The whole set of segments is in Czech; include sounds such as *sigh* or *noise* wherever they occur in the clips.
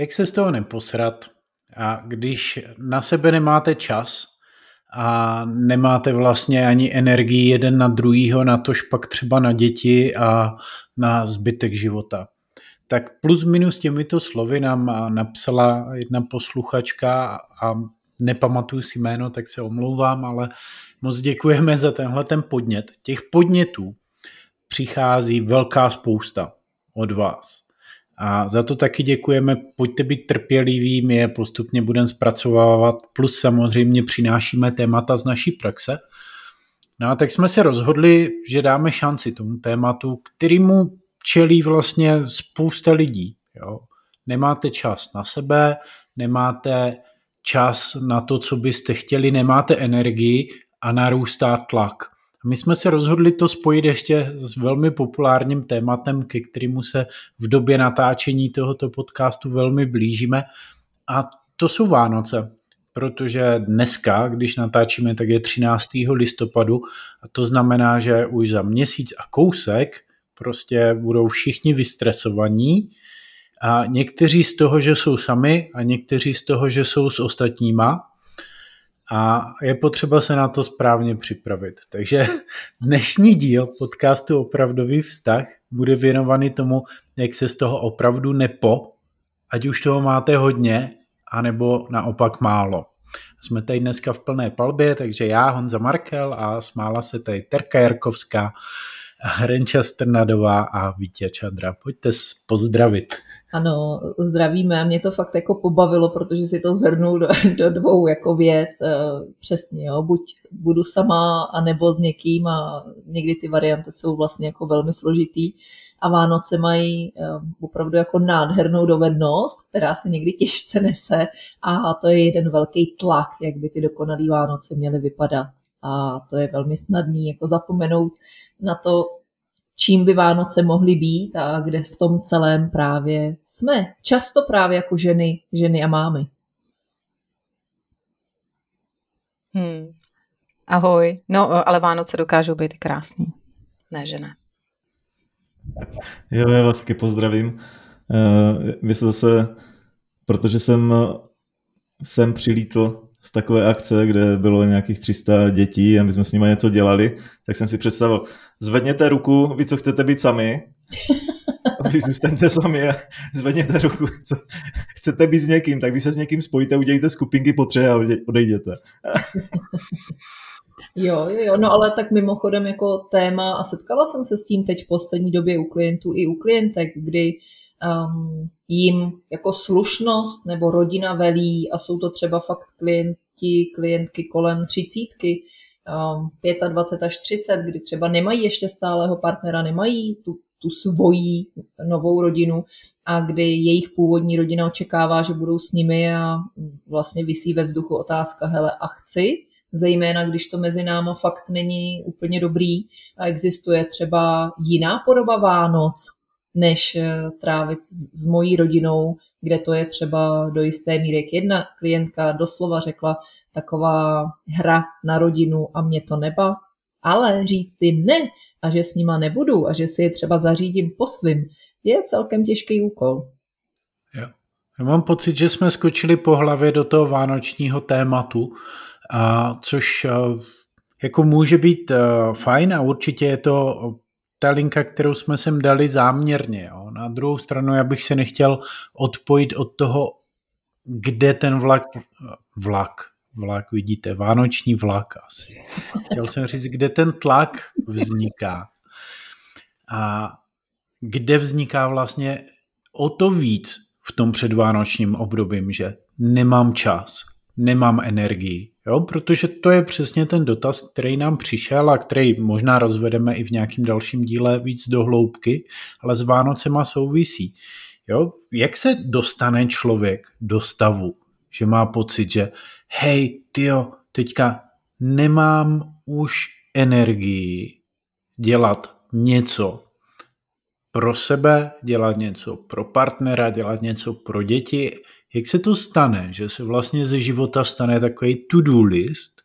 jak se z toho neposrat a když na sebe nemáte čas a nemáte vlastně ani energii jeden na druhýho, na tož pak třeba na děti a na zbytek života. Tak plus minus těmito slovy nám napsala jedna posluchačka a nepamatuju si jméno, tak se omlouvám, ale moc děkujeme za tenhle ten podnět. Těch podnětů přichází velká spousta od vás. A za to taky děkujeme, pojďte být trpěliví, my je postupně budeme zpracovávat, plus samozřejmě přinášíme témata z naší praxe. No a tak jsme se rozhodli, že dáme šanci tomu tématu, kterýmu čelí vlastně spousta lidí. Jo. Nemáte čas na sebe, nemáte čas na to, co byste chtěli, nemáte energii a narůstá tlak. My jsme se rozhodli to spojit ještě s velmi populárním tématem, ke kterému se v době natáčení tohoto podcastu velmi blížíme a to jsou Vánoce, protože dneska, když natáčíme, tak je 13. listopadu a to znamená, že už za měsíc a kousek prostě budou všichni vystresovaní a někteří z toho, že jsou sami a někteří z toho, že jsou s ostatníma a je potřeba se na to správně připravit. Takže *laughs* dnešní díl podcastu Opravdový vztah bude věnovaný tomu, jak se z toho opravdu nepo, ať už toho máte hodně, anebo naopak málo. Jsme tady dneska v plné palbě, takže já, Honza Markel a smála se tady Terka Jarkovská, Renča Strnadová a Vítě Čadra. Pojďte pozdravit. Ano, zdravíme mě to fakt jako pobavilo, protože si to zhrnul do, *laughs* do dvou jako věd. Eh, přesně, jo. buď budu sama, anebo s někým a někdy ty varianty jsou vlastně jako velmi složitý a Vánoce mají eh, opravdu jako nádhernou dovednost, která se někdy těžce nese a to je jeden velký tlak, jak by ty dokonalý Vánoce měly vypadat. A to je velmi snadný jako zapomenout na to, čím by Vánoce mohly být a kde v tom celém právě jsme. Často právě jako ženy, ženy a mámy. Hmm. Ahoj. No, ale Vánoce dokážou být krásný. Ne, že ne. Jo, já vás taky pozdravím. Uh, vy se zase, protože jsem sem přilítl z takové akce, kde bylo nějakých 300 dětí a my jsme s nimi něco dělali, tak jsem si představil, zvedněte ruku, vy co chcete být sami, *laughs* vy zůstaňte sami a zvedněte ruku, co chcete být s někým, tak vy se s někým spojíte, udělejte skupinky po třech a odejděte. *laughs* Jo, jo, jo, no ale tak mimochodem jako téma a setkala jsem se s tím teď v poslední době u klientů i u klientek, kdy um, jim jako slušnost nebo rodina velí a jsou to třeba fakt klienti, klientky kolem třicítky, um, 25 až 30, kdy třeba nemají ještě stálého partnera, nemají tu, tu svoji novou rodinu a kdy jejich původní rodina očekává, že budou s nimi a vlastně vysí ve vzduchu otázka, hele a chci, zejména když to mezi náma fakt není úplně dobrý a existuje třeba jiná podoba Vánoc, než eh, trávit s mojí rodinou, kde to je třeba do jisté míry. Jak jedna klientka doslova řekla, taková hra na rodinu a mě to neba, ale říct jim ne a že s nima nebudu a že si je třeba zařídím po svým, je celkem těžký úkol. Jo. Já mám pocit, že jsme skočili po hlavě do toho vánočního tématu, a což eh, jako může být eh, fajn a určitě je to ta linka, kterou jsme sem dali záměrně. Jo. Na druhou stranu já bych se nechtěl odpojit od toho, kde ten vlak, vlak, vlak vidíte, vánoční vlak asi. Chtěl jsem říct, kde ten tlak vzniká. A kde vzniká vlastně o to víc v tom předvánočním období, že nemám čas, nemám energii, jo, protože to je přesně ten dotaz, který nám přišel a který možná rozvedeme i v nějakém dalším díle víc do hloubky, ale s Vánocema souvisí. Jo, jak se dostane člověk do stavu, že má pocit, že hej, tyjo, teďka nemám už energii dělat něco pro sebe, dělat něco pro partnera, dělat něco pro děti jak se to stane, že se vlastně ze života stane takový to-do list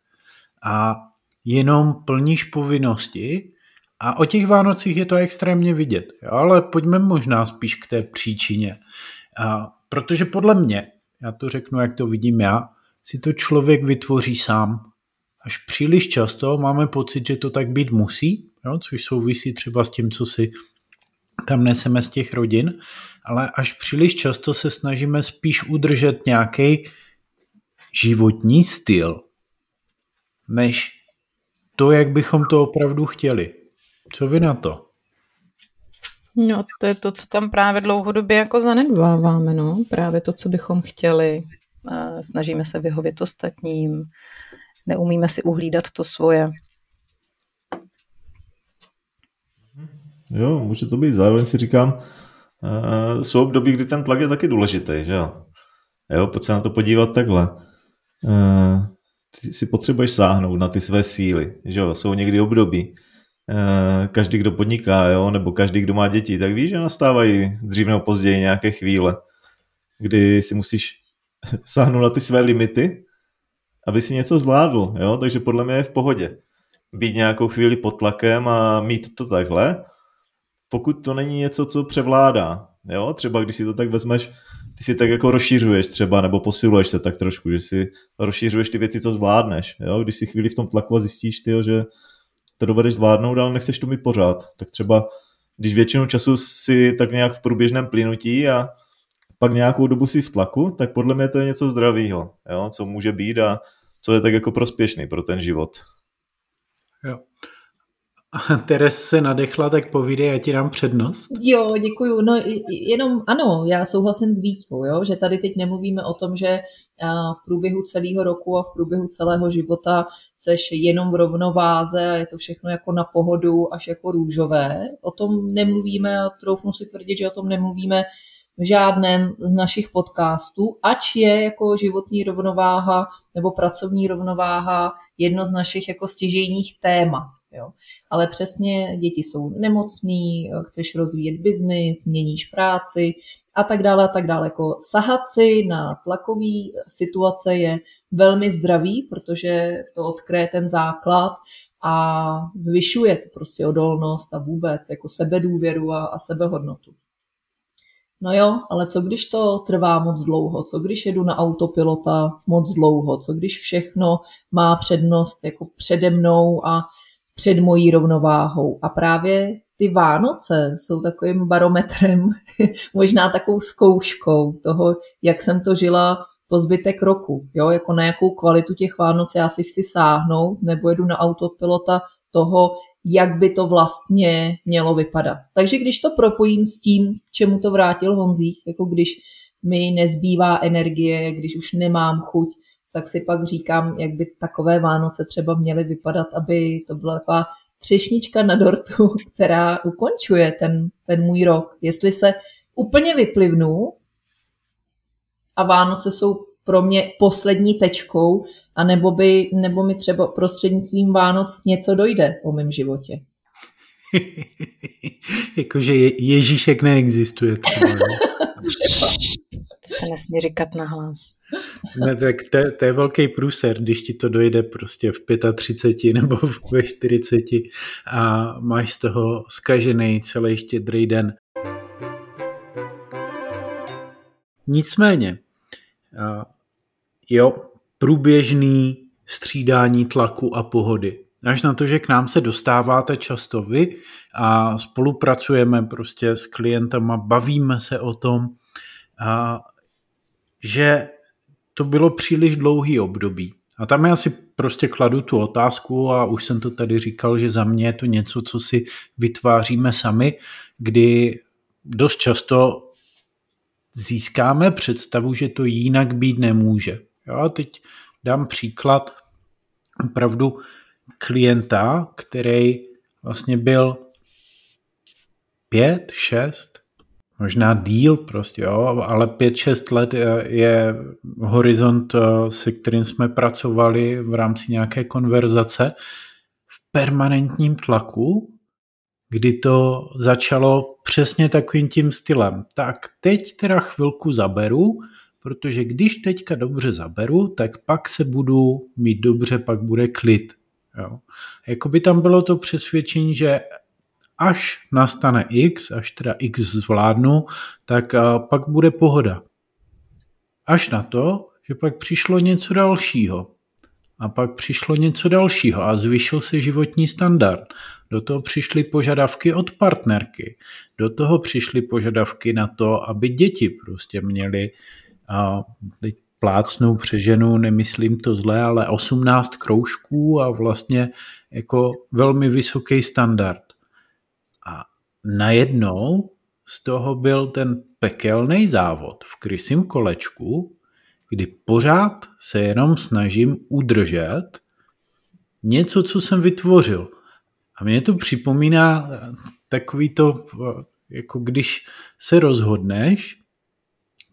a jenom plníš povinnosti a o těch Vánocích je to extrémně vidět. Jo? Ale pojďme možná spíš k té příčině. A protože podle mě, já to řeknu, jak to vidím já, si to člověk vytvoří sám. Až příliš často máme pocit, že to tak být musí, jo, což souvisí třeba s tím, co si tam neseme z těch rodin, ale až příliš často se snažíme spíš udržet nějaký životní styl, než to, jak bychom to opravdu chtěli. Co vy na to? No, to je to, co tam právě dlouhodobě jako zanedbáváme, no. Právě to, co bychom chtěli. Snažíme se vyhovět ostatním, neumíme si uhlídat to svoje. Jo, může to být. Zároveň si říkám, uh, jsou období, kdy ten tlak je taky důležitý, že jo? Jo, pojď se na to podívat takhle. Uh, ty si potřebuješ sáhnout na ty své síly, že jo? Jsou někdy období. Uh, každý, kdo podniká, jo, nebo každý, kdo má děti, tak víš, že nastávají dřív nebo později nějaké chvíle, kdy si musíš *laughs* sáhnout na ty své limity, aby si něco zvládl, jo? takže podle mě je v pohodě být nějakou chvíli pod tlakem a mít to takhle, pokud to není něco, co převládá. Jo? Třeba když si to tak vezmeš, ty si tak jako rozšiřuješ třeba, nebo posiluješ se tak trošku, že si rozšiřuješ ty věci, co zvládneš. Jo? Když si chvíli v tom tlaku a zjistíš, tyjo, že to dovedeš zvládnout, ale nechceš to mít pořád, tak třeba když většinu času si tak nějak v průběžném plynutí a pak nějakou dobu si v tlaku, tak podle mě to je něco zdravého, jo? co může být a co je tak jako prospěšný pro ten život. Jo. *laughs* Teres se nadechla, tak povídej, já ti dám přednost. Jo, děkuju. No jenom ano, já souhlasím s Vítkou, jo, že tady teď nemluvíme o tom, že v průběhu celého roku a v průběhu celého života seš jenom v rovnováze a je to všechno jako na pohodu až jako růžové. O tom nemluvíme a troufnu si tvrdit, že o tom nemluvíme v žádném z našich podcastů, ač je jako životní rovnováha nebo pracovní rovnováha jedno z našich jako stěžejních témat. Jo. Ale přesně děti jsou nemocný, chceš rozvíjet biznis, měníš práci a tak dále a tak dále. Jako sahat si na tlakový situace je velmi zdravý, protože to odkryje ten základ a zvyšuje to prostě odolnost a vůbec jako sebedůvěru a, a sebehodnotu. No jo, ale co když to trvá moc dlouho? Co když jedu na autopilota moc dlouho? Co když všechno má přednost jako přede mnou a před mojí rovnováhou? A právě ty Vánoce jsou takovým barometrem, *laughs* možná takovou zkouškou toho, jak jsem to žila po zbytek roku. Jo? Jako na jakou kvalitu těch Vánoc já si chci sáhnout, nebo jedu na autopilota toho, jak by to vlastně mělo vypadat. Takže když to propojím s tím, čemu to vrátil Honzík, jako když mi nezbývá energie, když už nemám chuť, tak si pak říkám, jak by takové Vánoce třeba měly vypadat, aby to byla taková třešnička na dortu, *laughs* která ukončuje ten, ten můj rok. Jestli se úplně vyplivnu a Vánoce jsou pro mě poslední tečkou, a nebo, by, nebo mi třeba prostřednictvím Vánoc něco dojde o mém životě. *laughs* Jakože je, Ježíšek neexistuje. Třeba, *laughs* to se nesmí říkat na hlas. Ne, tak to, to je velký průser, když ti to dojde prostě v 35 nebo ve 40 a máš z toho skažený celý štědrý den. Nicméně, jo, průběžný střídání tlaku a pohody. Až na to, že k nám se dostáváte často vy a spolupracujeme prostě s klientama, bavíme se o tom, a že to bylo příliš dlouhý období. A tam já si prostě kladu tu otázku a už jsem to tady říkal, že za mě je to něco, co si vytváříme sami, kdy dost často získáme představu, že to jinak být nemůže. Jo, teď dám příklad opravdu klienta, který vlastně byl pět, šest, možná díl prostě, jo, ale pět, šest let je horizont, se kterým jsme pracovali v rámci nějaké konverzace v permanentním tlaku, kdy to začalo přesně takovým tím stylem. Tak teď teda chvilku zaberu, protože když teďka dobře zaberu, tak pak se budu mít dobře, pak bude klid. Jo. Jakoby tam bylo to přesvědčení, že až nastane X, až teda X zvládnu, tak pak bude pohoda. Až na to, že pak přišlo něco dalšího. A pak přišlo něco dalšího a zvyšil se životní standard. Do toho přišly požadavky od partnerky. Do toho přišly požadavky na to, aby děti prostě měly, a teď plácnou přeženu, nemyslím to zle, ale 18 kroužků a vlastně jako velmi vysoký standard. Najednou z toho byl ten pekelný závod v krysím kolečku, kdy pořád se jenom snažím udržet něco, co jsem vytvořil. A mě to připomíná takový to, jako když se rozhodneš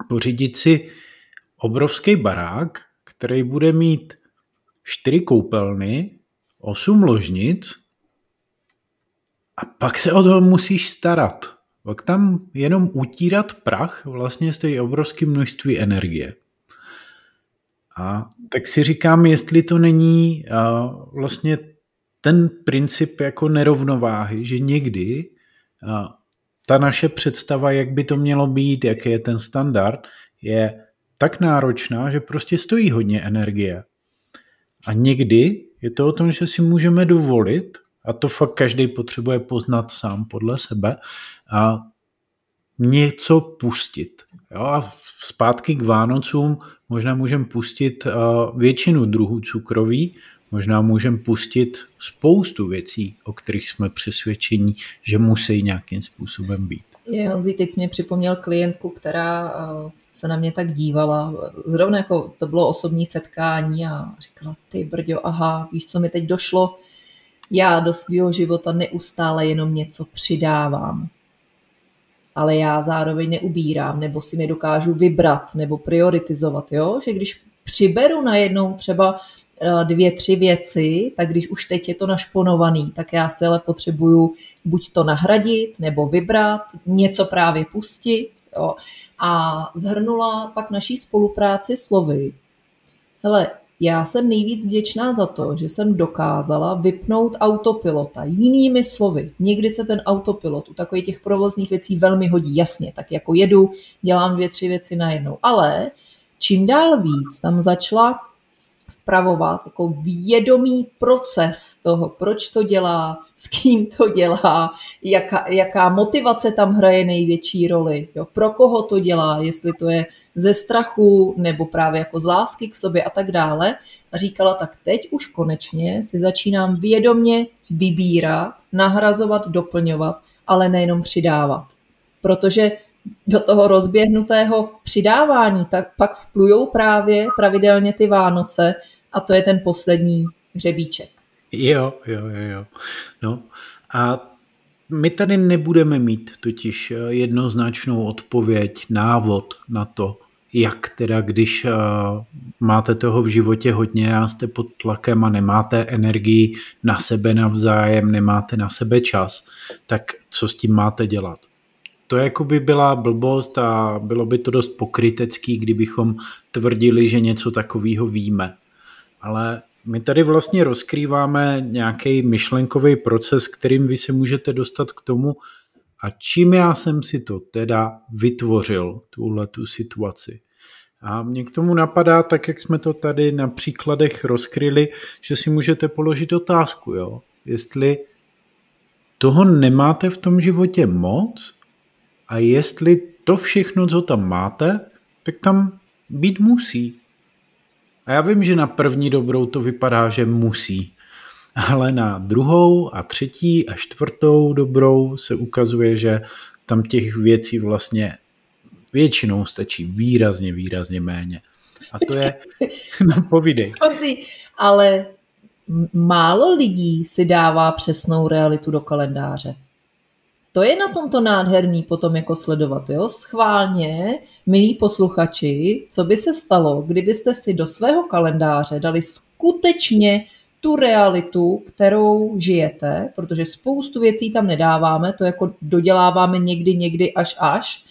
pořídit si obrovský barák, který bude mít čtyři koupelny, osm ložnic a pak se o toho musíš starat. Pak tam jenom utírat prach vlastně stojí obrovské množství energie. A tak si říkám, jestli to není uh, vlastně ten princip jako nerovnováhy, že někdy uh, ta naše představa, jak by to mělo být, jaký je ten standard, je tak náročná, že prostě stojí hodně energie. A někdy je to o tom, že si můžeme dovolit, a to fakt každý potřebuje poznat sám podle sebe, a něco pustit. Jo? A zpátky k Vánocům možná můžeme pustit většinu druhů cukroví, možná můžeme pustit spoustu věcí, o kterých jsme přesvědčení, že musí nějakým způsobem být. Je, Honzi, teď jsi mě připomněl klientku, která se na mě tak dívala. Zrovna jako to bylo osobní setkání a říkala, ty brďo, aha, víš, co mi teď došlo? Já do svého života neustále jenom něco přidávám ale já zároveň neubírám, nebo si nedokážu vybrat, nebo prioritizovat, jo? že když přiberu najednou třeba eh, dvě, tři věci, tak když už teď je to našponovaný, tak já se ale potřebuju buď to nahradit, nebo vybrat, něco právě pustit. Jo? A zhrnula pak naší spolupráci slovy. Hele, já jsem nejvíc vděčná za to, že jsem dokázala vypnout autopilota. Jinými slovy, někdy se ten autopilot u takových těch provozních věcí velmi hodí, jasně, tak jako jedu, dělám dvě, tři věci najednou. Ale čím dál víc tam začala vpravovat jako vědomý proces toho, proč to dělá, s kým to dělá, jaká, jaká motivace tam hraje největší roli, jo, pro koho to dělá, jestli to je ze strachu nebo právě jako z lásky k sobě a tak dále. A říkala, tak teď už konečně si začínám vědomně vybírat, nahrazovat, doplňovat, ale nejenom přidávat. Protože do toho rozběhnutého přidávání, tak pak vplujou právě pravidelně ty Vánoce a to je ten poslední hřebíček. Jo, jo, jo, jo. No a my tady nebudeme mít totiž jednoznačnou odpověď, návod na to, jak teda, když máte toho v životě hodně a jste pod tlakem a nemáte energii na sebe navzájem, nemáte na sebe čas, tak co s tím máte dělat? To jako by byla blbost a bylo by to dost pokrytecký, kdybychom tvrdili, že něco takového víme. Ale my tady vlastně rozkrýváme nějaký myšlenkový proces, kterým vy se můžete dostat k tomu, a čím já jsem si to teda vytvořil, tuhle tu situaci. A mě k tomu napadá, tak jak jsme to tady na příkladech rozkryli, že si můžete položit otázku, jo? jestli toho nemáte v tom životě moc a jestli to všechno, co tam máte, tak tam být musí. A já vím, že na první dobrou to vypadá, že musí. Ale na druhou a třetí a čtvrtou dobrou se ukazuje, že tam těch věcí vlastně většinou stačí výrazně, výrazně méně. A to je, *laughs* no povídej. Ale málo lidí si dává přesnou realitu do kalendáře. To je na tomto nádherný potom jako sledovat, jo? Schválně, milí posluchači, co by se stalo, kdybyste si do svého kalendáře dali skutečně tu realitu, kterou žijete, protože spoustu věcí tam nedáváme, to jako doděláváme někdy, někdy až až,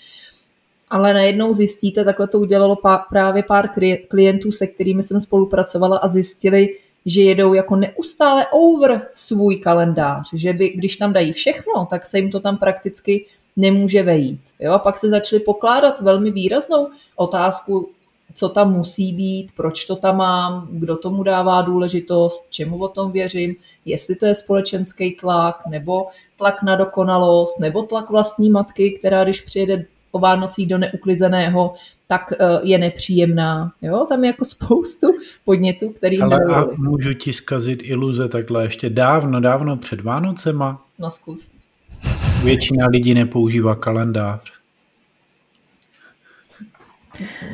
ale najednou zjistíte, takhle to udělalo pár, právě pár klientů, se kterými jsem spolupracovala a zjistili, že jedou jako neustále over svůj kalendář, že by, když tam dají všechno, tak se jim to tam prakticky nemůže vejít. Jo? A pak se začali pokládat velmi výraznou otázku, co tam musí být, proč to tam mám, kdo tomu dává důležitost, čemu o tom věřím, jestli to je společenský tlak, nebo tlak na dokonalost, nebo tlak vlastní matky, která když přijede o Vánocích do neuklizeného, tak eh, je nepříjemná. Jo? Tam je jako spoustu podnětů, který Ale a můžu ti zkazit iluze takhle ještě dávno, dávno před Vánocema? Na zkus. Většina lidí nepoužívá kalendář.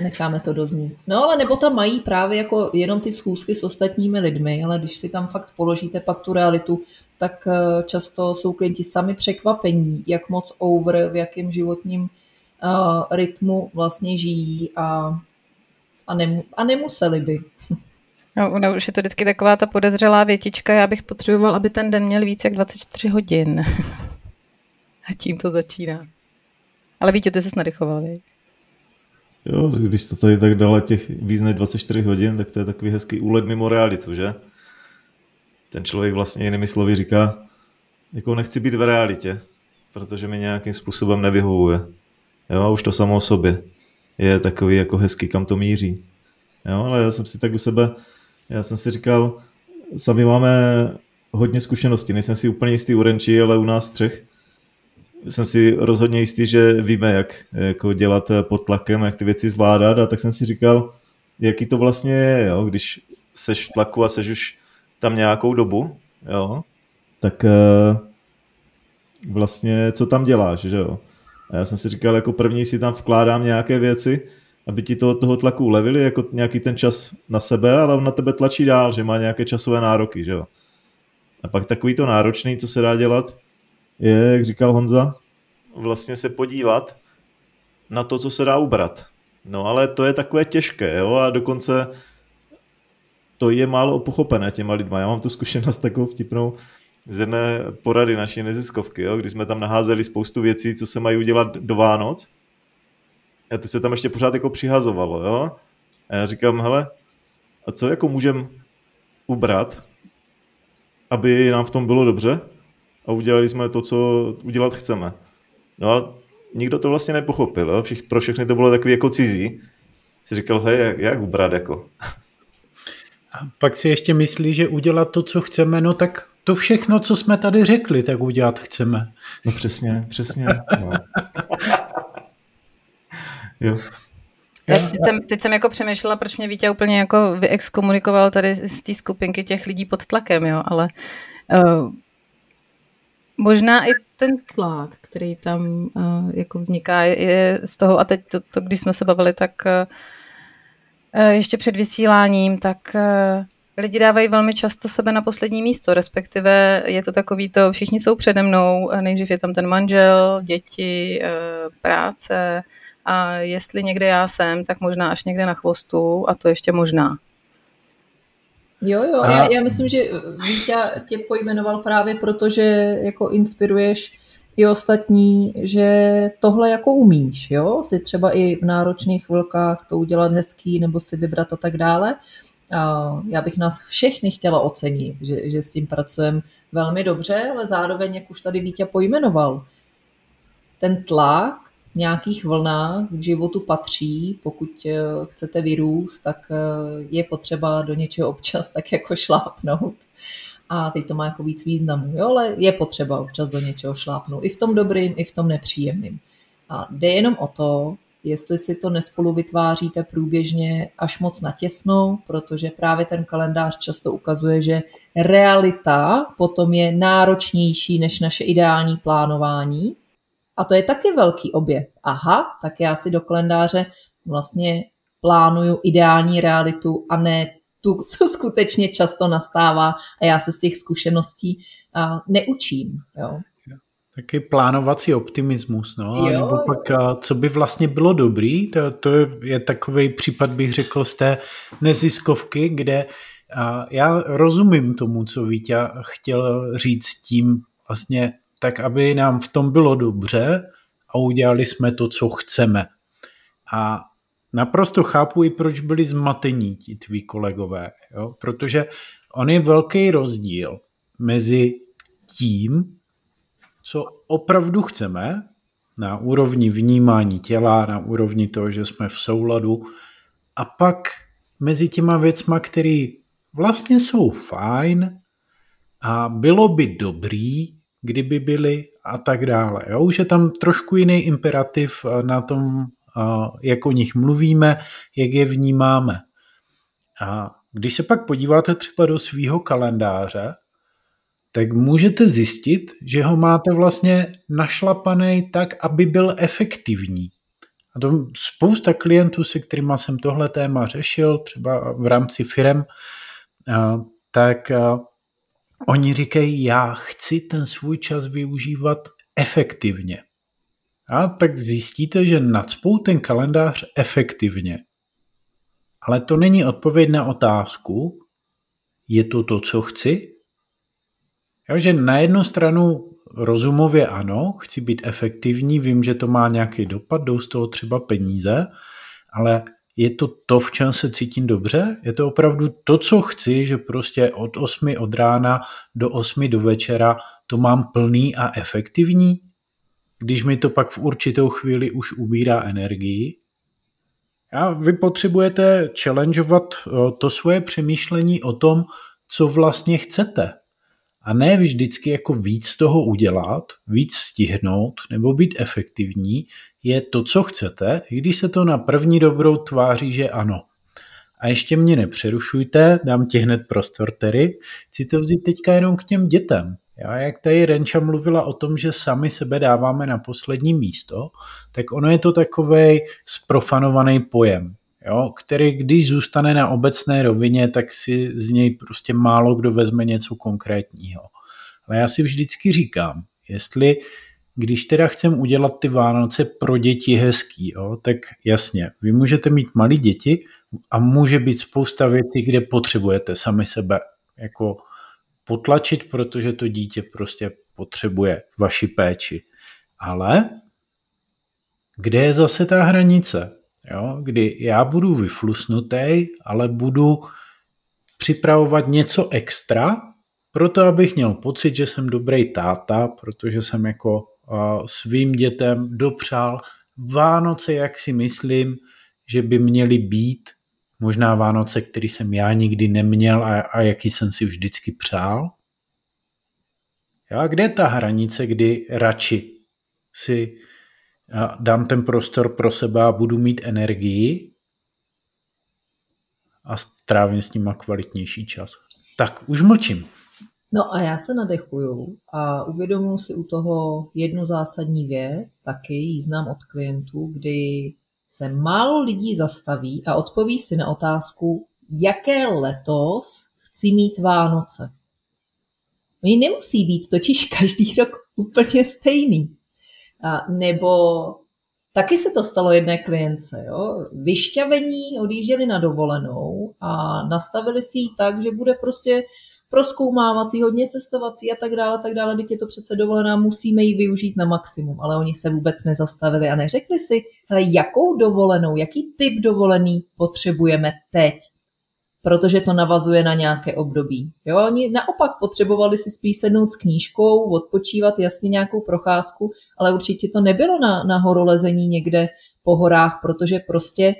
Necháme to doznít. No ale nebo tam mají právě jako jenom ty schůzky s ostatními lidmi, ale když si tam fakt položíte pak tu realitu, tak eh, často jsou klienti sami překvapení, jak moc over, v jakém životním uh, rytmu vlastně žijí a, a, nemu, a nemuseli by. No, no, už je to vždycky taková ta podezřelá větička, já bych potřeboval, aby ten den měl víc jak 24 hodin. *laughs* a tím to začíná. Ale víte, ty jsi nadechoval, víc. Jo, když to tady tak dále těch víc než 24 hodin, tak to je takový hezký úlet mimo realitu, že? Ten člověk vlastně jinými slovy říká, jako nechci být v realitě, protože mi nějakým způsobem nevyhovuje. Jo, a už to samo o sobě je takový jako hezký, kam to míří. Jo, ale já jsem si tak u sebe, já jsem si říkal, sami máme hodně zkušeností, nejsem si úplně jistý u Renči, ale u nás třech, jsem si rozhodně jistý, že víme, jak jako dělat pod tlakem, jak ty věci zvládat a tak jsem si říkal, jaký to vlastně je, jo? když seš v tlaku a seš už tam nějakou dobu, jo? tak uh, vlastně co tam děláš, že jo? A já jsem si říkal, jako první si tam vkládám nějaké věci, aby ti to, toho tlaku ulevili, jako nějaký ten čas na sebe, ale on na tebe tlačí dál, že má nějaké časové nároky, že jo? A pak takový to náročný, co se dá dělat, je, jak říkal Honza, vlastně se podívat na to, co se dá ubrat. No ale to je takové těžké, jo, a dokonce to je málo pochopené těma lidma. Já mám tu zkušenost takovou vtipnou z jedné porady naší neziskovky, jo, kdy jsme tam naházeli spoustu věcí, co se mají udělat do Vánoc. A ty se tam ještě pořád jako přihazovalo, jo. A já říkám, hele, a co jako můžem ubrat, aby nám v tom bylo dobře? a udělali jsme to, co udělat chceme. No a nikdo to vlastně nepochopil, jo? Všich, pro všechny to bylo takový jako cizí. Si říkal, hej, jak, jak ubrat jako. A pak si ještě myslí, že udělat to, co chceme, no tak to všechno, co jsme tady řekli, tak udělat chceme. No přesně, přesně. No. *laughs* jo. Teď, teď, jsem, teď jsem jako přemýšlela, proč mě Vítě úplně jako vyexkomunikoval tady z té skupinky těch lidí pod tlakem, jo, ale uh, Možná i ten tlak, který tam uh, jako vzniká, je z toho, a teď to, to když jsme se bavili, tak uh, ještě před vysíláním, tak uh, lidi dávají velmi často sebe na poslední místo, respektive je to takový to, všichni jsou přede mnou, nejdřív je tam ten manžel, děti, uh, práce a jestli někde já jsem, tak možná až někde na chvostu a to ještě možná. Jo, jo, a... já, já myslím, že Vítě tě pojmenoval právě proto, že jako inspiruješ i ostatní, že tohle jako umíš, jo, si třeba i v náročných chvilkách to udělat hezký nebo si vybrat a tak dále. Já bych nás všechny chtěla ocenit, že, že s tím pracujeme velmi dobře, ale zároveň, jak už tady Vítě pojmenoval, ten tlak nějakých vlnách k životu patří. Pokud eh, chcete vyrůst, tak eh, je potřeba do něčeho občas tak jako šlápnout. A teď to má jako víc významu, jo? ale je potřeba občas do něčeho šlápnout. I v tom dobrým, i v tom nepříjemným. A jde jenom o to, jestli si to nespolu vytváříte průběžně až moc natěsno, protože právě ten kalendář často ukazuje, že realita potom je náročnější než naše ideální plánování a to je taky velký objev. Aha, tak já si do kalendáře vlastně plánuju ideální realitu a ne tu, co skutečně často nastává a já se z těch zkušeností neučím. Jo. Taky plánovací optimismus, no, jo, nebo pak, co by vlastně bylo dobrý, to, to je, je takový případ, bych řekl, z té neziskovky, kde a já rozumím tomu, co Vítě chtěl říct tím vlastně tak aby nám v tom bylo dobře a udělali jsme to, co chceme. A naprosto chápu i, proč byli zmatení ti tví kolegové, jo? protože on je velký rozdíl mezi tím, co opravdu chceme, na úrovni vnímání těla, na úrovni toho, že jsme v souladu, a pak mezi těma věcma, které vlastně jsou fajn a bylo by dobrý, kdyby byly a tak dále. Jo? Už je tam trošku jiný imperativ na tom, jak o nich mluvíme, jak je vnímáme. A když se pak podíváte třeba do svého kalendáře, tak můžete zjistit, že ho máte vlastně našlapaný tak, aby byl efektivní. A to spousta klientů, se kterými jsem tohle téma řešil, třeba v rámci firem, tak oni říkají, já chci ten svůj čas využívat efektivně. A tak zjistíte, že nadspou ten kalendář efektivně. Ale to není odpověď na otázku, je to to, co chci? Jo, že na jednu stranu rozumově ano, chci být efektivní, vím, že to má nějaký dopad, jdou z toho třeba peníze, ale je to to, v čem se cítím dobře? Je to opravdu to, co chci, že prostě od 8 od rána do 8 do večera to mám plný a efektivní? Když mi to pak v určitou chvíli už ubírá energii? A vy potřebujete challengeovat eh, to svoje přemýšlení o tom, co vlastně chcete. A ne vždycky jako víc toho udělat, víc stihnout nebo být efektivní, je to, co chcete, i když se to na první dobrou tváří, že ano. A ještě mě nepřerušujte, dám ti hned prostor tedy. Chci to vzít teďka jenom k těm dětem. Já, jak tady Renča mluvila o tom, že sami sebe dáváme na poslední místo, tak ono je to takový sprofanovaný pojem, jo, který když zůstane na obecné rovině, tak si z něj prostě málo kdo vezme něco konkrétního. Ale já si vždycky říkám, jestli když teda chcem udělat ty Vánoce pro děti hezký, jo, tak jasně, vy můžete mít malé děti a může být spousta věcí, kde potřebujete sami sebe jako potlačit, protože to dítě prostě potřebuje vaši péči. Ale kde je zase ta hranice? Jo? Kdy já budu vyflusnutý, ale budu připravovat něco extra, proto abych měl pocit, že jsem dobrý táta, protože jsem jako svým dětem dopřál Vánoce, jak si myslím, že by měly být, možná Vánoce, který jsem já nikdy neměl a, a jaký jsem si vždycky přál. Já, kde je ta hranice, kdy radši si dám ten prostor pro sebe a budu mít energii a strávím s nima kvalitnější čas. Tak, už mlčím. No a já se nadechuju a uvědomuji si u toho jednu zásadní věc, taky ji znám od klientů, kdy se málo lidí zastaví a odpoví si na otázku, jaké letos chci mít Vánoce. Oni nemusí být totiž každý rok úplně stejný. A nebo taky se to stalo jedné klience. Jo? Vyšťavení odjížděli na dovolenou a nastavili si ji tak, že bude prostě proskoumávací, hodně cestovací a tak dále, tak dále, teď je to přece dovolená, musíme ji využít na maximum, ale oni se vůbec nezastavili a neřekli si, hele, jakou dovolenou, jaký typ dovolený potřebujeme teď, protože to navazuje na nějaké období. Jo, oni naopak potřebovali si spíš sednout s knížkou, odpočívat jasně nějakou procházku, ale určitě to nebylo na, na horolezení někde po horách, protože prostě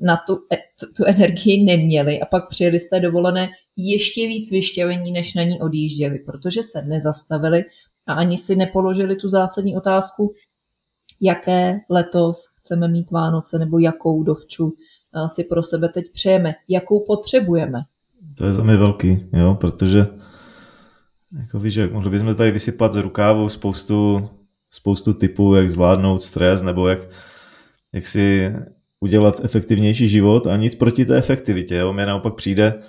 na tu, e, tu, tu energii neměli a pak přijeli z té dovolené ještě víc vyšťavení, než na ní odjížděli, protože se nezastavili a ani si nepoložili tu zásadní otázku, jaké letos chceme mít Vánoce nebo jakou dovču si pro sebe teď přejeme, jakou potřebujeme. To je za mě velký, jo, protože jako víš, jak mohli bychom tady vysypat z rukávu spoustu, spoustu typů, jak zvládnout stres, nebo jak, jak si udělat efektivnější život a nic proti té efektivitě. Jo. Mně naopak přijde,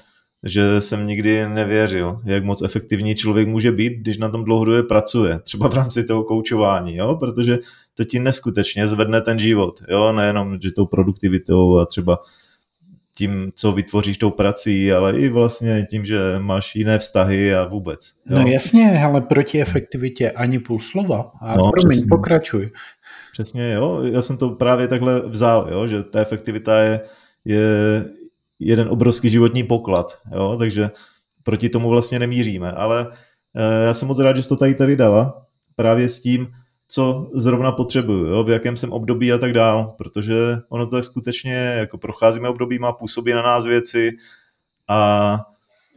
že jsem nikdy nevěřil, jak moc efektivní člověk může být, když na tom dlouhodobě pracuje, třeba v rámci toho koučování, jo? protože to ti neskutečně zvedne ten život, jo? nejenom že tou produktivitou a třeba tím, co vytvoříš tou prací, ale i vlastně tím, že máš jiné vztahy a vůbec. Jo? No jasně, ale proti efektivitě ani půl slova. A no, promiň, přesně. pokračuj. Přesně, jo. Já jsem to právě takhle vzal, jo, že ta efektivita je, je jeden obrovský životní poklad, jo, takže proti tomu vlastně nemíříme, ale eh, já jsem moc rád, že jsi to tady tady dala, právě s tím, co zrovna potřebuju, jo, v jakém jsem období a tak dál, protože ono to je skutečně, jako procházíme obdobíma, působí na nás věci a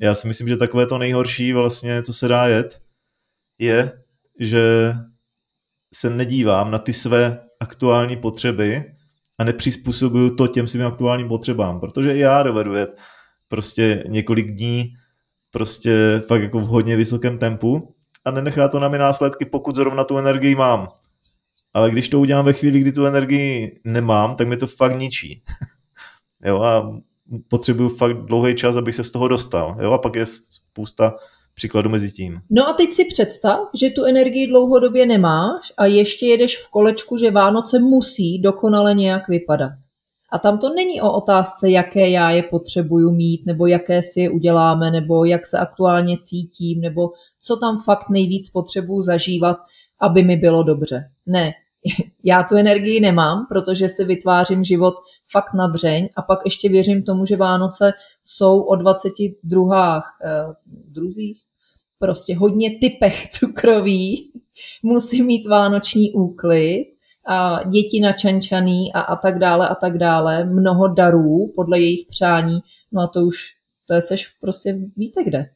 já si myslím, že takové to nejhorší vlastně, co se dá jet, je, že se nedívám na ty své aktuální potřeby a nepřizpůsobuju to těm svým aktuálním potřebám, protože i já dovedu jet prostě několik dní prostě fakt jako v hodně vysokém tempu a nenechá to na mě následky, pokud zrovna tu energii mám. Ale když to udělám ve chvíli, kdy tu energii nemám, tak mi to fakt ničí. *laughs* jo, a potřebuju fakt dlouhý čas, abych se z toho dostal. Jo, a pak je spousta příkladu mezi tím. No a teď si představ, že tu energii dlouhodobě nemáš a ještě jedeš v kolečku, že Vánoce musí dokonale nějak vypadat. A tam to není o otázce, jaké já je potřebuju mít, nebo jaké si je uděláme, nebo jak se aktuálně cítím, nebo co tam fakt nejvíc potřebuju zažívat, aby mi bylo dobře. Ne, *laughs* já tu energii nemám, protože si vytvářím život fakt na dřeň a pak ještě věřím tomu, že Vánoce jsou o 22 eh, druzích, prostě hodně typech *laughs* cukroví, musí mít vánoční úklid, a děti načančaný a, a tak dále a tak dále, mnoho darů podle jejich přání, no a to už, to je seš prostě víte kde.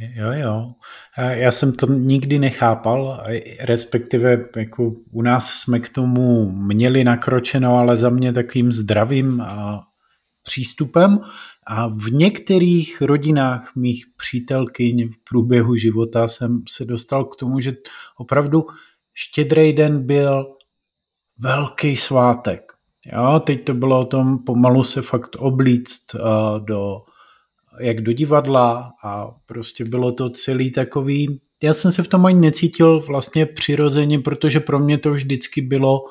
Jo, jo. Já jsem to nikdy nechápal, respektive jako u nás jsme k tomu měli nakročeno, ale za mě takovým zdravým přístupem. A v některých rodinách mých přítelkyň v průběhu života jsem se dostal k tomu, že opravdu štědrý den byl velký svátek. Jo, teď to bylo o tom pomalu se fakt oblíct uh, do jak do divadla a prostě bylo to celý takový, já jsem se v tom ani necítil vlastně přirozeně, protože pro mě to vždycky bylo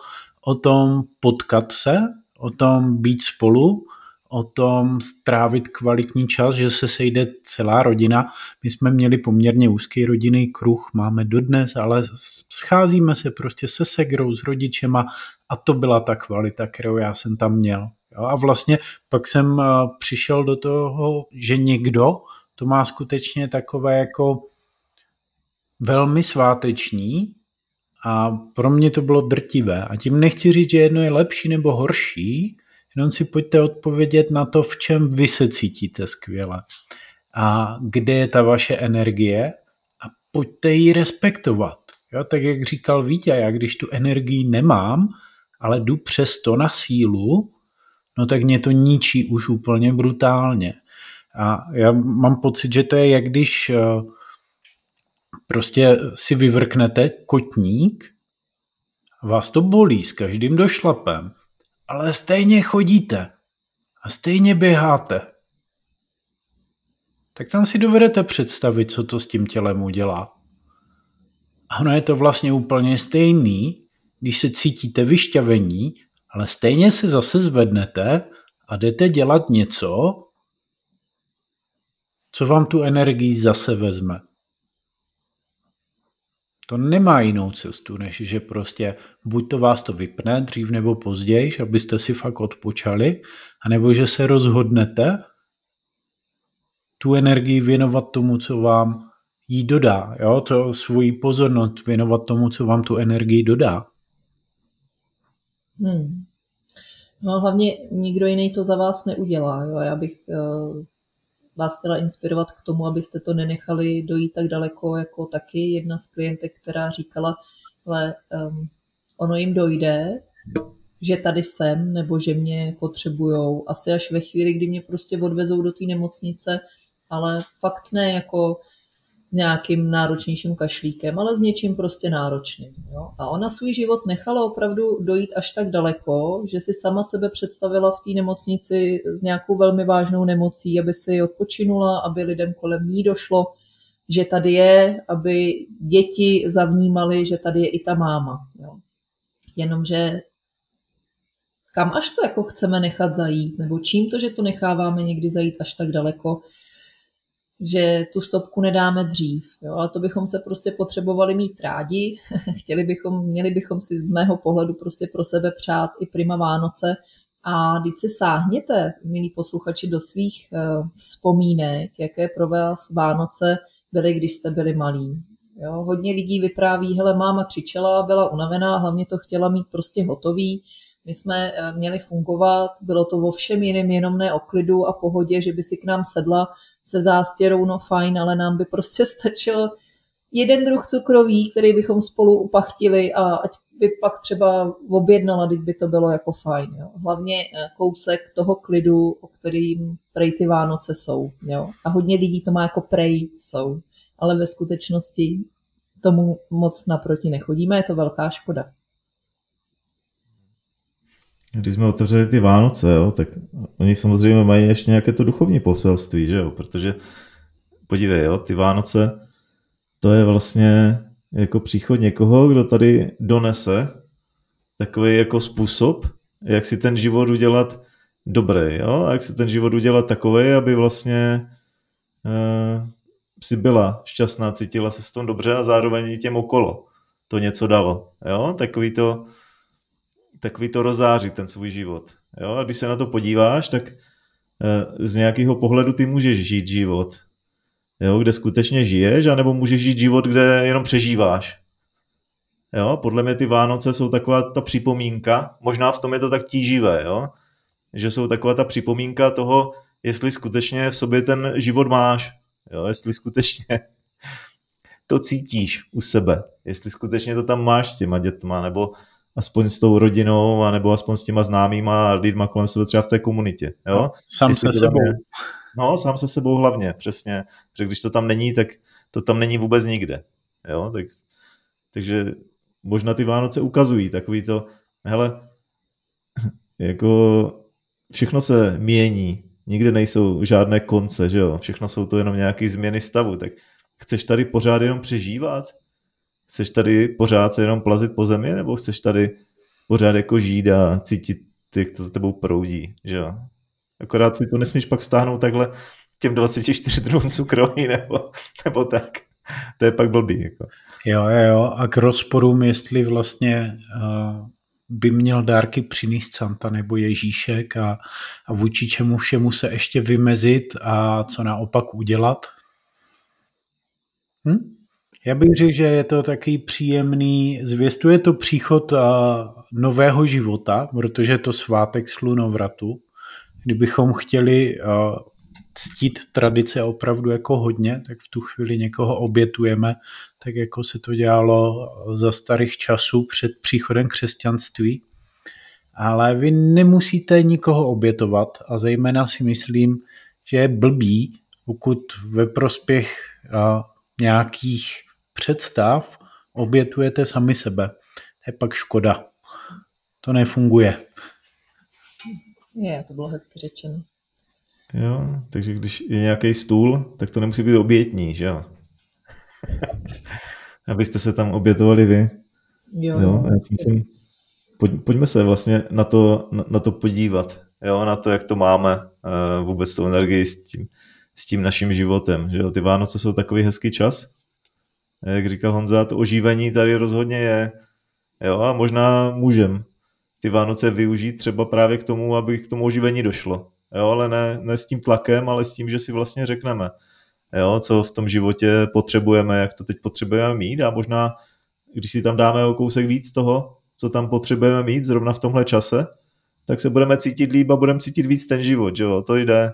o tom potkat se, o tom být spolu, o tom strávit kvalitní čas, že se sejde celá rodina. My jsme měli poměrně úzký rodinný kruh, máme dodnes, ale scházíme se prostě se segrou, s rodičema a to byla ta kvalita, kterou já jsem tam měl. A vlastně pak jsem eh, přišel do toho, že někdo to má skutečně takové jako velmi sváteční a pro mě to bylo drtivé. A tím nechci říct, že jedno je lepší nebo horší, jenom si pojďte odpovědět na to, v čem vy se cítíte skvěle a kde je ta vaše energie a pojďte ji respektovat. Jo, tak jak říkal Vítě, já když tu energii nemám, ale jdu přesto na sílu, no tak mě to ničí už úplně brutálně. A já mám pocit, že to je jak když eh, prostě si vyvrknete kotník, vás to bolí s každým došlapem, ale stejně chodíte a stejně běháte. Tak tam si dovedete představit, co to s tím tělem udělá. A ono je to vlastně úplně stejný, když se cítíte vyšťavení ale stejně se zase zvednete a jdete dělat něco, co vám tu energii zase vezme. To nemá jinou cestu, než že prostě buď to vás to vypne dřív nebo později, abyste si fakt odpočali, anebo že se rozhodnete tu energii věnovat tomu, co vám jí dodá. Jo? To svoji pozornost věnovat tomu, co vám tu energii dodá. Hmm. No hlavně nikdo jiný to za vás neudělá. Jo? Já bych uh, vás chtěla inspirovat k tomu, abyste to nenechali dojít tak daleko, jako taky jedna z klientek, která říkala, ale um, ono jim dojde, že tady jsem, nebo že mě potřebujou, asi až ve chvíli, kdy mě prostě odvezou do té nemocnice, ale fakt ne jako s nějakým náročnějším kašlíkem, ale s něčím prostě náročným. Jo? A ona svůj život nechala opravdu dojít až tak daleko, že si sama sebe představila v té nemocnici s nějakou velmi vážnou nemocí, aby si odpočinula, aby lidem kolem ní došlo, že tady je, aby děti zavnímali, že tady je i ta máma. Jo? Jenomže kam až to jako chceme nechat zajít, nebo čím to, že to necháváme někdy zajít až tak daleko, že tu stopku nedáme dřív. Jo? Ale to bychom se prostě potřebovali mít rádi. *laughs* Chtěli bychom, měli bychom si z mého pohledu prostě pro sebe přát i prima Vánoce. A když si sáhněte, milí posluchači, do svých uh, vzpomínek, jaké pro vás Vánoce byly, když jste byli malí. Jo? Hodně lidí vypráví, hele, máma křičela, byla unavená, hlavně to chtěla mít prostě hotový. My jsme eh, měli fungovat, bylo to vo všem jiném, jenom ne o klidu a pohodě, že by si k nám sedla se zástěrou, no fajn, ale nám by prostě *laughs* stačil jeden druh cukroví, který bychom spolu upachtili a ať by pak třeba objednala, teď by to bylo jako fajn. Jo. Hlavně eh, kousek toho klidu, o kterým prej ty Vánoce jsou. Jo. A hodně lidí to má jako prej jsou. Ale ve skutečnosti tomu moc naproti nechodíme, je to velká škoda. Když jsme otevřeli ty Vánoce, jo, tak oni samozřejmě mají ještě nějaké to duchovní poselství, že jo? protože podívej, jo, ty Vánoce, to je vlastně jako příchod někoho, kdo tady donese takový jako způsob, jak si ten život udělat dobrý, jo? A jak si ten život udělat takový, aby vlastně uh, si byla šťastná, cítila se s tom dobře a zároveň i těm okolo to něco dalo, jo? Takový to, takový to rozáří ten svůj život, jo? A když se na to podíváš, tak uh, z nějakého pohledu ty můžeš žít život, jo, kde skutečně žiješ, anebo můžeš žít život, kde jenom přežíváš. Jo, podle mě ty Vánoce jsou taková ta připomínka, možná v tom je to tak tíživé, jo, že jsou taková ta připomínka toho, jestli skutečně v sobě ten život máš, jo, jestli skutečně *laughs* to cítíš u sebe, jestli skutečně to tam máš s těma dětma, nebo aspoň s tou rodinou, nebo aspoň s těma známýma a lidma kolem sebe třeba v té komunitě. Jo? Sám se sebou. Je, No, sám se sebou hlavně, přesně. Protože když to tam není, tak to tam není vůbec nikde. Jo, tak, takže možná ty Vánoce ukazují takový to, hele, *laughs* jako všechno se mění, nikde nejsou žádné konce, že jo, všechno jsou to jenom nějaké změny stavu, tak chceš tady pořád jenom přežívat? Chceš tady pořád se jenom plazit po zemi, nebo chceš tady pořád jako žít a cítit, jak to za tebou proudí, že jo? Akorát si to nesmíš pak vztáhnout takhle těm 24 druhům cukroví *laughs* nebo, nebo tak. To je pak blbý. Jako. Jo, jo, jo. A k rozporům, jestli vlastně uh, by měl dárky přinést Santa nebo Ježíšek a, a vůči čemu všemu se ještě vymezit a co naopak udělat. Hm? Já bych řekl, že je to taky příjemný, zvěstuje to příchod uh, nového života, protože je to svátek slunovratu kdybychom chtěli uh, ctít tradice opravdu jako hodně, tak v tu chvíli někoho obětujeme, tak jako se to dělalo za starých časů před příchodem křesťanství. Ale vy nemusíte nikoho obětovat a zejména si myslím, že je blbý, pokud ve prospěch uh, nějakých představ obětujete sami sebe. To je pak škoda. To nefunguje. Je, to bylo hezky řečeno. Jo, takže když je nějaký stůl, tak to nemusí být obětní, že jo? *laughs* Abyste se tam obětovali vy. Jo. jo já si myslím, pojď, pojďme se vlastně na to, na, na to podívat, jo, na to, jak to máme uh, vůbec tu energii s tím, s tím naším životem, že jo? Ty Vánoce jsou takový hezký čas, jak říkal Honza, to oživení tady rozhodně je, jo, a možná můžem ty Vánoce využít třeba právě k tomu, aby k tomu oživení došlo. Jo, ale ne, ne s tím tlakem, ale s tím, že si vlastně řekneme, jo, co v tom životě potřebujeme, jak to teď potřebujeme mít a možná, když si tam dáme o kousek víc toho, co tam potřebujeme mít zrovna v tomhle čase, tak se budeme cítit líp a budeme cítit víc ten život, jo, to jde.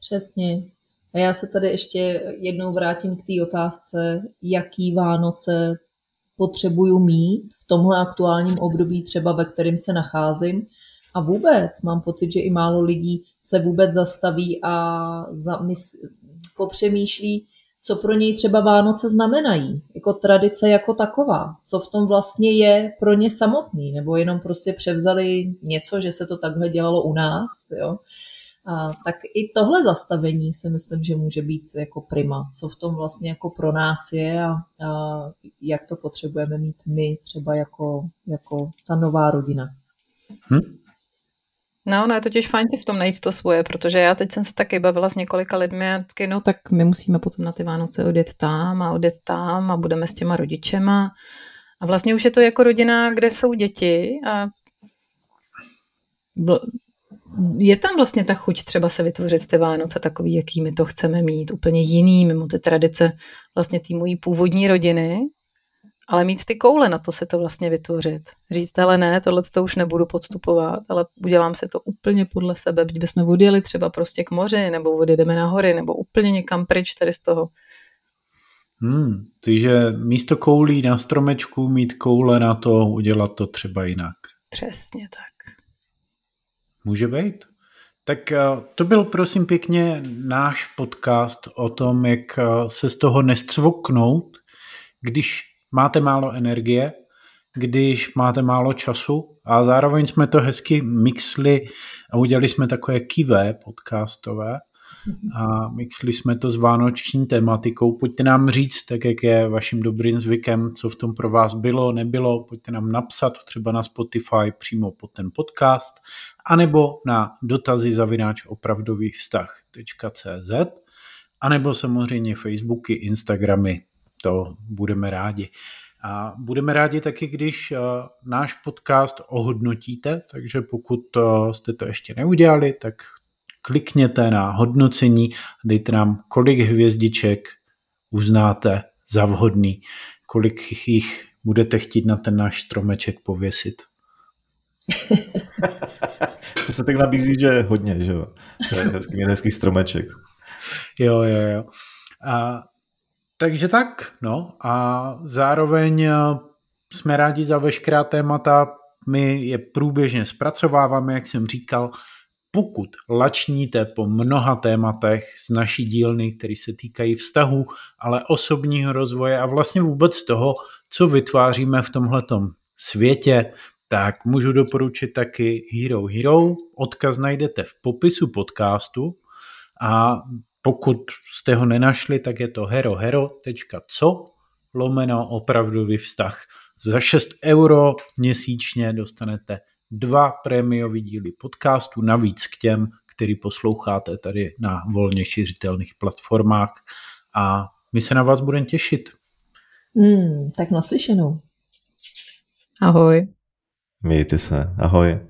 Přesně. A já se tady ještě jednou vrátím k té otázce, jaký Vánoce potřebuju mít v tomhle aktuálním období, třeba ve kterém se nacházím. A vůbec mám pocit, že i málo lidí se vůbec zastaví a zamysl, popřemýšlí, co pro něj třeba Vánoce znamenají, jako tradice jako taková, co v tom vlastně je pro ně samotný, nebo jenom prostě převzali něco, že se to takhle dělalo u nás, jo. A, tak i tohle zastavení si myslím, že může být jako prima, co v tom vlastně jako pro nás je a, a jak to potřebujeme mít my třeba jako, jako ta nová rodina. Hm? No, no je totiž fajn si v tom najít to svoje, protože já teď jsem se taky bavila s několika lidmi a vždycky, no tak my musíme potom na ty Vánoce odjet tam a odjet tam a budeme s těma rodičema. A vlastně už je to jako rodina, kde jsou děti a je tam vlastně ta chuť třeba se vytvořit ty Vánoce takový, jaký my to chceme mít, úplně jiný, mimo ty tradice vlastně té mojí původní rodiny, ale mít ty koule na to se to vlastně vytvořit. Říct, ale ne, tohle to už nebudu podstupovat, ale udělám si to úplně podle sebe, byť bychom odjeli třeba prostě k moři, nebo odjedeme na hory, nebo úplně někam pryč tady z toho. Hmm, takže místo koulí na stromečku mít koule na to, udělat to třeba jinak. Přesně tak. Může být. Tak eh, to byl prosím pěkně náš podcast o tom, jak eh, se z toho nescvoknout, když máte málo energie, když máte málo času a zároveň jsme to hezky mixli a udělali jsme takové kivé podcastové a mixli jsme to s vánoční tematikou. Pojďte nám říct, tak jak je vaším dobrým zvykem, co v tom pro vás bylo, nebylo, pojďte nám napsat třeba na Spotify přímo pod ten podcast, anebo na dotazy zavináč opravdový vztah.cz, anebo samozřejmě Facebooky, Instagramy, to budeme rádi. A budeme rádi taky, když uh, náš podcast ohodnotíte, takže pokud uh, jste to ještě neudělali, tak klikněte na hodnocení, dejte nám, kolik hvězdiček uznáte za vhodný, kolik jich budete chtít na ten náš stromeček pověsit. *laughs* to se tak nabízí, že hodně, že jo? To je hezký, hezký stromeček. Jo, jo, jo. A, takže tak, no a zároveň eh, jsme rádi za veškerá témata, my je průběžně zpracováváme, jak jsem říkal, pokud lačníte po mnoha tématech z naší dílny, které se týkají vztahu, ale osobního rozvoje a vlastně vůbec toho, co vytváříme v tomhletom světě, tak můžu doporučit taky Hero Hero. Odkaz najdete v popisu podcastu a pokud jste ho nenašli, tak je to herohero.co lomeno opravdový vztah. Za 6 euro měsíčně dostanete dva prémiový díly podcastu, navíc k těm, který posloucháte tady na volně šiřitelných platformách a my se na vás budeme těšit. Mm, tak naslyšenou. Ahoj. Mějte se. Ahoj.